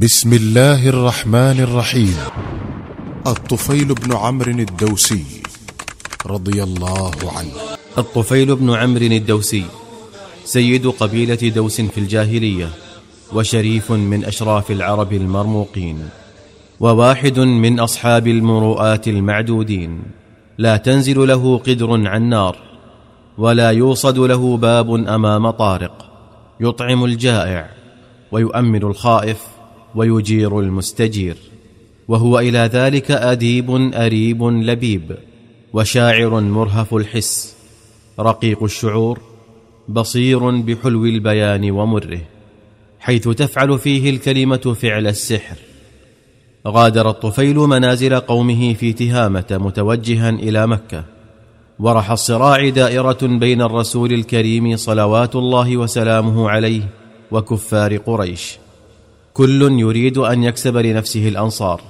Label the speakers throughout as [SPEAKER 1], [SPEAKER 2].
[SPEAKER 1] بسم الله الرحمن الرحيم. الطفيل بن عمرو الدوسي رضي الله عنه.
[SPEAKER 2] الطفيل بن عمرو الدوسي سيد قبيلة دوس في الجاهلية وشريف من أشراف العرب المرموقين وواحد من أصحاب المروءات المعدودين. لا تنزل له قدر عن نار ولا يوصد له باب أمام طارق. يطعم الجائع ويؤمن الخائف ويجير المستجير وهو إلى ذلك أديب أريب لبيب وشاعر مرهف الحس رقيق الشعور بصير بحلو البيان ومره حيث تفعل فيه الكلمة فعل السحر. غادر الطفيل منازل قومه في تهامة متوجها إلى مكة ورح الصراع دائرة بين الرسول الكريم صلوات الله وسلامه عليه وكفار قريش. كل يريد أن يكسب لنفسه الأنصار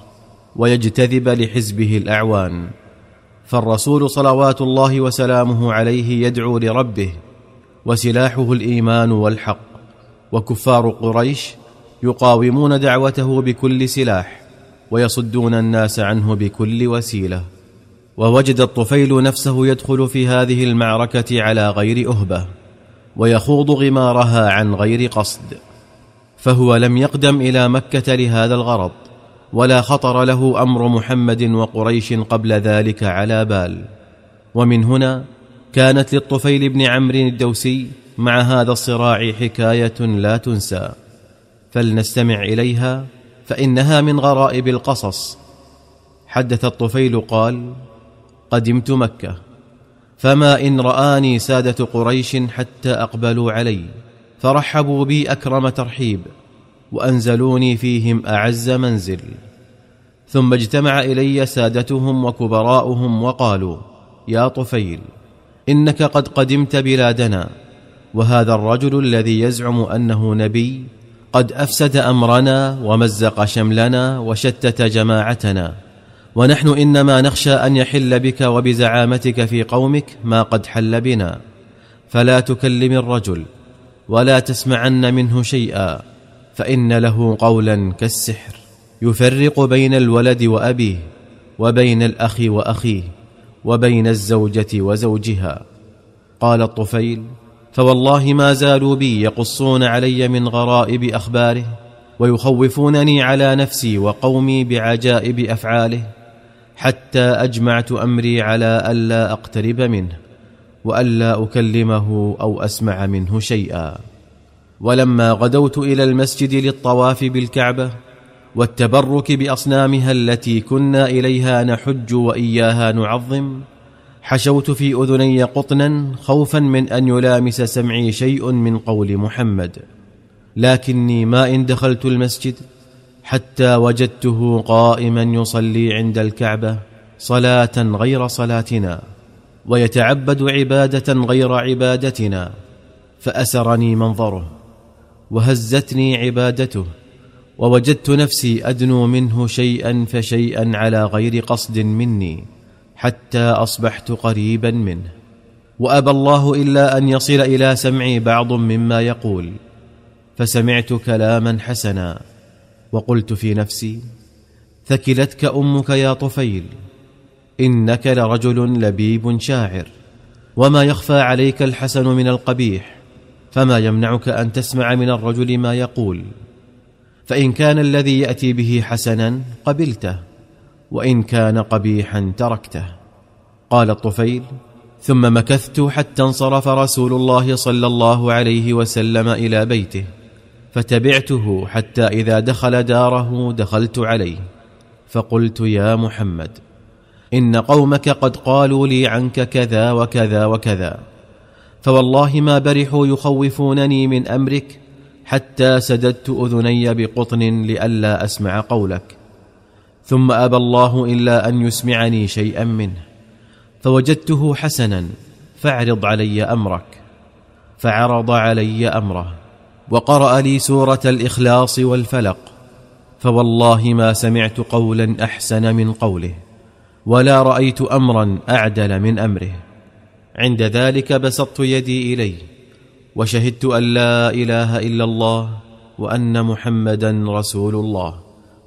[SPEAKER 2] ويجتذب لحزبه الأعوان فالرسول صلوات الله وسلامه عليه يدعو لربه وسلاحه الإيمان والحق وكفار قريش يقاومون دعوته بكل سلاح ويصدون الناس عنه بكل وسيلة. ووجد الطفيل نفسه يدخل في هذه المعركة على غير أهبة ويخوض غمارها عن غير قصد. فهو لم يقدم إلى مكة لهذا الغرض ولا خطر له أمر محمد وقريش قبل ذلك على بال. ومن هنا كانت للطفيل بن عمرو الدوسي مع هذا الصراع حكاية لا تنسى. فلنستمع إليها فإنها من غرائب القصص. حدث الطفيل قال قدمت مكة فما إن رآني سادة قريش حتى أقبلوا علي. فرحبوا بي أكرم ترحيب وأنزلوني فيهم أعز منزل. ثم اجتمع إلي سادتهم وكبراؤهم وقالوا يا طفيل إنك قد قدمت بلادنا وهذا الرجل الذي يزعم أنه نبي قد أفسد أمرنا ومزق شملنا وشتت جماعتنا. ونحن إنما نخشى أن يحل بك وبزعامتك في قومك ما قد حل بنا. فلا تكلم الرجل ولا تسمعن منه شيئا فإن له قولا كالسحر. يفرق بين الولد وأبيه وبين الأخ وأخيه وبين الزوجة وزوجها. قال الطفيل فوالله ما زالوا بي يقصون علي من غرائب أخباره ويخوفونني على نفسي وقومي بعجائب أفعاله حتى أجمعت أمري على ألا أقترب منه. وألا أكلمه أو أسمع منه شيئا. ولما غدوت إلى المسجد للطواف بالكعبة والتبرك بأصنامها التي كنا إليها نحج وإياها نعظم حشوت في أذني قطنا خوفا من أن يلامس سمعي شيء من قول محمد. لكني ما إن دخلت المسجد حتى وجدته قائما يصلي عند الكعبة صلاة غير صلاتنا. ويتعبد عبادة غير عبادتنا فأسرني منظره وهزتني عبادته ووجدت نفسي أدنو منه شيئا فشيئا على غير قصد مني حتى أصبحت قريبا منه. وأبى الله إلا أن يصل إلى سمعي بعض مما يقول فسمعت كلاما حسنا وقلت في نفسي ثكلتك أمك يا طفيل. إنك لرجل لبيب شاعر. وما يخفى عليك الحسن من القبيح فما يمنعك أن تسمع من الرجل ما يقول. فإن كان الذي يأتي به حسنا قبلته وإن كان قبيحا تركته. قال الطفيل ثم مكثت حتى انصرف رسول الله صلى الله عليه وسلم إلى بيته فتبعته حتى إذا دخل داره دخلت عليه. فقلت يا محمد إن قومك قد قالوا لي عنك كذا وكذا وكذا. فوالله ما برحوا يخوفونني من أمرك حتى سددت أذني بقطن لئلا أسمع قولك. ثم أبى الله إلا أن يسمعني شيئا منه. فوجدته حسنا فاعرض علي أمرك. فعرض علي أمره وقرأ لي سورة الإخلاص والفلق. فوالله ما سمعت قولا أحسن من قوله. ولا رأيت أمرا أعدل من أمره. عند ذلك بسطت يدي اليه وشهدت أن لا إله إلا الله وأن محمدا رسول الله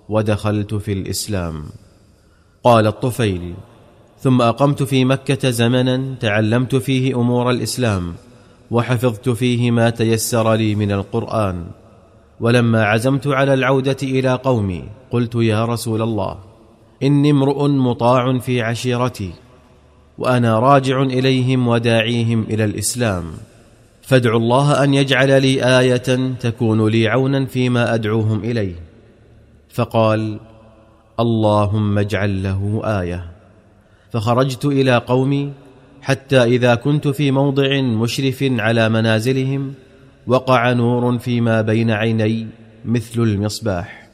[SPEAKER 2] ودخلت في الإسلام. قال الطفيل ثم أقمت في مكة زمنا تعلمت فيه أمور الإسلام وحفظت فيه ما تيسر لي من القرآن. ولما عزمت على العودة إلى قومي قلت يا رسول الله إني امرؤ مطاع في عشيرتي وأنا راجع إليهم وداعيهم إلى الإسلام. فادعوا الله أن يجعل لي آية تكون لي عونا فيما أدعوهم إليه. فقال اللهم اجعل له آية. فخرجت إلى قومي حتى إذا كنت في موضع مشرف على منازلهم وقع نور فيما بين عيني مثل المصباح.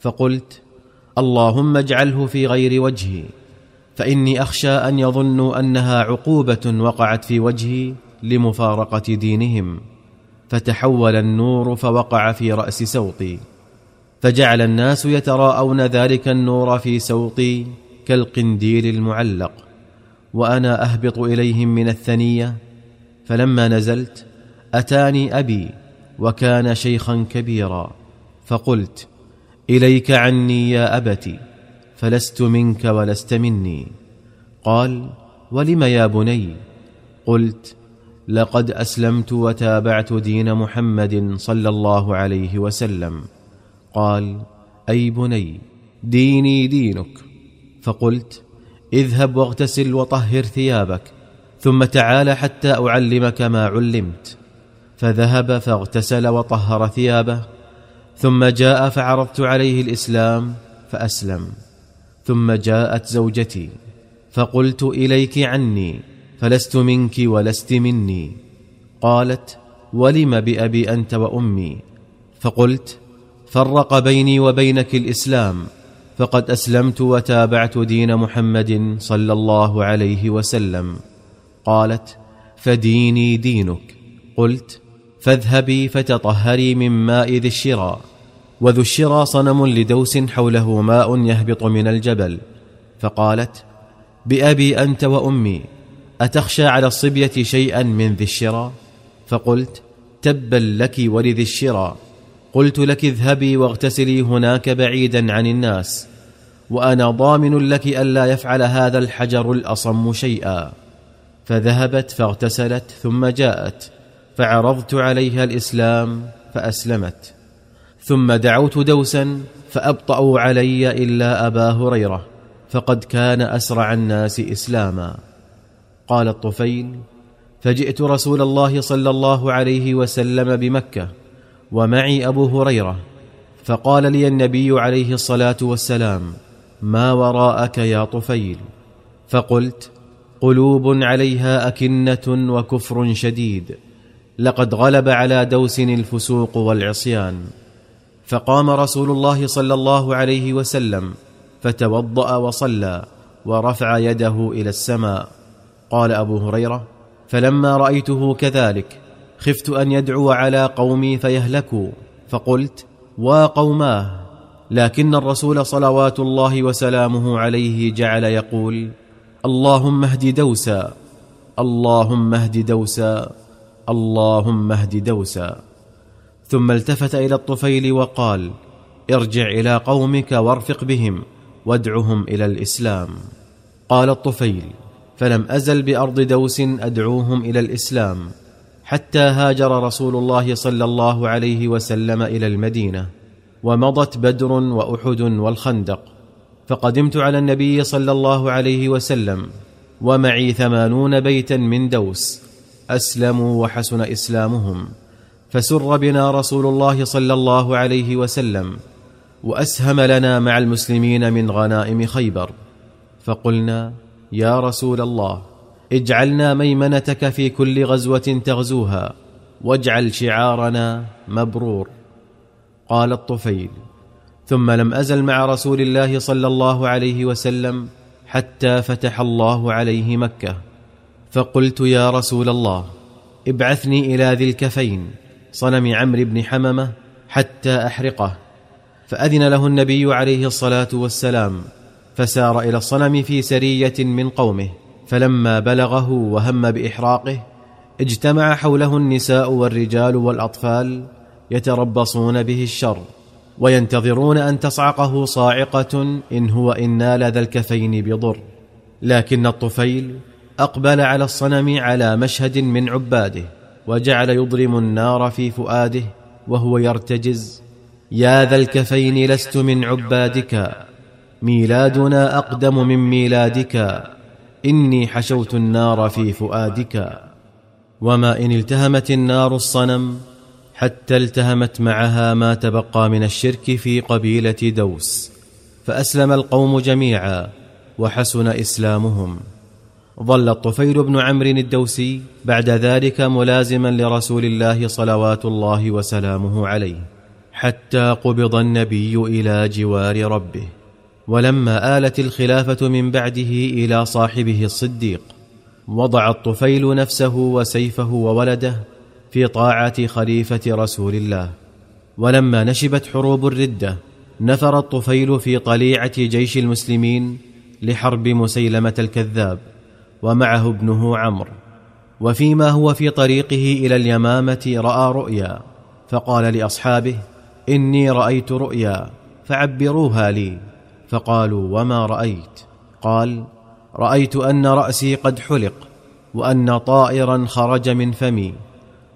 [SPEAKER 2] فقلت اللهم اجعله في غير وجهي فإني أخشى أن يظنوا أنها عقوبة وقعت في وجهي لمفارقة دينهم فتحول النور فوقع في رأس سوطي فجعل الناس يتراءون ذلك النور في سوطي كالقنديل المعلق وأنا أهبط إليهم من الثنية فلما نزلت أتاني أبي وكان شيخا كبيرا فقلت إليك عني يا ابت فلست منك ولست مني. قال ولم يا بني؟ قلت لقد أسلمت وتابعت دين محمد صلى الله عليه وسلم. قال أي بني ديني دينك. فقلت اذهب واغتسل وطهر ثيابك ثم تعال حتى أعلمك ما علمت. فذهب فاغتسل وطهر ثيابه ثم جاء فعرضت عليه الإسلام فأسلم. ثم جاءت زوجتي فقلت إليك عني فلست منك ولست مني. قالت ولم بأبي أنت وأمي؟ فقلت فرق بيني وبينك الإسلام فقد أسلمت وتابعت دين محمد صلى الله عليه وسلم. قالت فديني دينك. قلت فاذهبي فتطهري من ماء ذي الشرى وذو الشرى صنم لدوس حوله ماء يهبط من الجبل. فقالت بأبي أنت وأمي أتخشى على الصبية شيئا من ذي الشرى فقلت تبا لك ولذي الشرى قلت لك اذهبي واغتسلي هناك بعيدا عن الناس. وأنا ضامن لك الا يفعل هذا الحجر الأصم شيئا. فذهبت فاغتسلت ثم جاءت. فعرضت عليها الإسلام فأسلمت ثم دعوت دوسا فابطاوا علي إلا أبا هريرة فقد كان أسرع الناس إسلاما. قال الطفيل فجئت رسول الله صلى الله عليه وسلم بمكة ومعي أبو هريرة فقال لي النبي عليه الصلاة والسلام ما وراءك يا طفيل؟ فقلت قلوب عليها أكنة وكفر شديد. لقد غلب على دوس الفسوق والعصيان. فقام رسول الله صلى الله عليه وسلم فتوضأ وصلى ورفع يده إلى السماء. قال أبو هريرة فلما رأيته كذلك خفت أن يدعو على قومي فيهلكوا. فقلت وقوماه لكن الرسول صلوات الله وسلامه عليه جعل يقول اللهم اهد دوسا اللهم اهد دوسا. اللهم اهد دوسا. ثم التفت إلى الطفيل وقال ارجع إلى قومك وارفق بهم وادعهم إلى الإسلام. قال الطفيل فلم أزل بأرض دوس أدعوهم إلى الإسلام حتى هاجر رسول الله صلى الله عليه وسلم إلى المدينة ومضت بدر وأحد والخندق. فقدمت على النبي صلى الله عليه وسلم ومعي ثمانون بيتا من دوس. أسلموا وحسن إسلامهم فسر بنا رسول الله صلى الله عليه وسلم وأسهم لنا مع المسلمين من غنائم خيبر فقلنا يا رسول الله اجعلنا ميمنتك في كل غزوة تغزوها واجعل شعارنا مبرور. قال الطفيل ثم لم أزل مع رسول الله صلى الله عليه وسلم حتى فتح الله عليه مكة. فقلت يا رسول الله ابعثني إلى ذي الكفين صنم عمرو بن حممة حتى أحرقه. فأذن له النبي عليه الصلاة والسلام فسار إلى الصنم في سرية من قومه فلما بلغه وهم بإحراقه اجتمع حوله النساء والرجال والأطفال يتربصون به الشر وينتظرون أن تصعقه صاعقة إن هو ان نال ذا الكفين بضر. لكن الطفيل أقبل على الصنم على مشهد من عباده وجعل يضرم النار في فؤاده وهو يرتجز. يا ذا الكفين لست من عبادك ميلادنا أقدم من ميلادك إني حشوت النار في فؤادك. وما إن التهمت النار الصنم حتى التهمت معها ما تبقى من الشرك في قبيلة دوس. فأسلم القوم جميعا وحسن إسلامهم. ظل الطفيل بن عمرو الدوسي بعد ذلك ملازما لرسول الله صلوات الله وسلامه عليه حتى قبض النبي إلى جوار ربه. ولما آلت الخلافة من بعده إلى صاحبه الصديق وضع الطفيل نفسه وسيفه وولده في طاعة خليفة رسول الله. ولما نشبت حروب الردة نفر الطفيل في طليعة جيش المسلمين لحرب مسيلمة الكذاب. ومعه ابنه عمرو. وفيما هو في طريقه إلى اليمامة رأى رؤيا فقال لأصحابه إني رأيت رؤيا فعبروها لي. فقالوا وما رأيت؟ قال رأيت أن رأسي قد حلق وأن طائرا خرج من فمي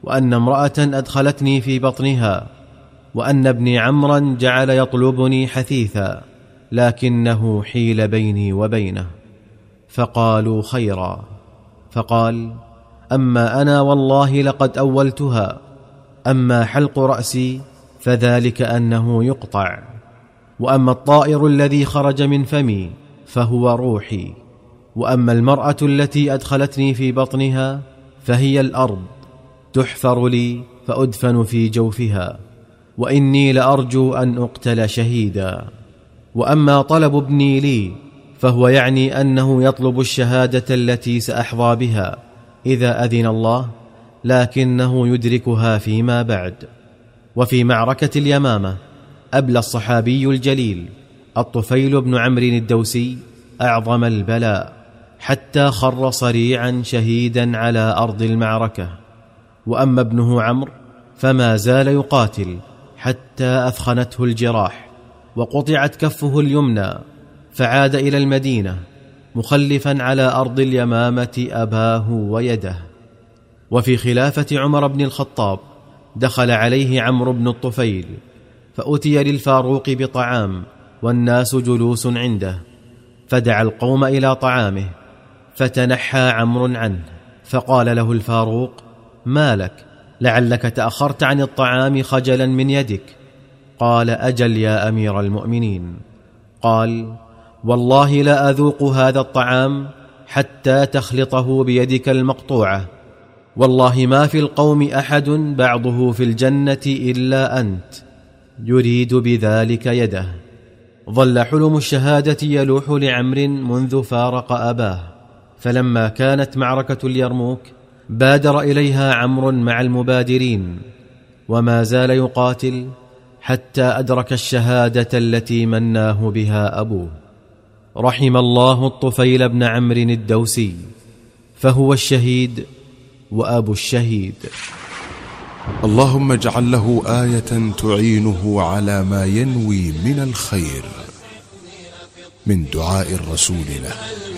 [SPEAKER 2] وأن امرأة أدخلتني في بطنها وأن ابني عمرا جعل يطلبني حثيثا لكنه حيل بيني وبينه. فقالوا خيرا. فقال أما أنا والله لقد أولتها أما حلق رأسي فذلك أنه يقطع. وأما الطائر الذي خرج من فمي فهو روحي. وأما المرأة التي أدخلتني في بطنها فهي الأرض. تحفر لي فأدفن في جوفها. وإني لأرجو أن أقتل شهيدا. وأما طلب ابني لي فهو يعني أنه يطلب الشهادة التي سأحظى بها إذا أذن الله لكنه يدركها فيما بعد. وفي معركة اليمامة أبلى الصحابي الجليل الطفيل بن عمرو الدوسي أعظم البلاء حتى خر صريعا شهيدا على أرض المعركة. وأما ابنه عمرو فما زال يقاتل حتى أثخنته الجراح وقطعت كفه اليمنى. فعاد إلى المدينة مخلفا على أرض اليمامة أباه ويده. وفي خلافة عمر بن الخطاب دخل عليه عمرو بن الطفيل فأتي للفاروق بطعام والناس جلوس عنده فدعا القوم إلى طعامه فتنحى عمرو عنه فقال له الفاروق ما لك؟ لعلك تأخرت عن الطعام خجلا من يدك. قال أجل يا أمير المؤمنين. قال والله لا أذوق هذا الطعام حتى تخلطه بيدك المقطوعة. والله ما في القوم أحد بعضه في الجنة إلا أنت. يريد بذلك يده. ظل حلم الشهادة يلوح لعمر منذ فارق أباه. فلما كانت معركة اليرموك بادر إليها عمرو مع المبادرين. وما زال يقاتل حتى أدرك الشهادة التي مناه بها أبوه. رحم الله الطفيل بن عمرو الدوسي فهو الشهيد وأبو الشهيد.
[SPEAKER 1] اللهم اجعل له آية تعينه على ما ينوي من الخير من دعاء الرسول له.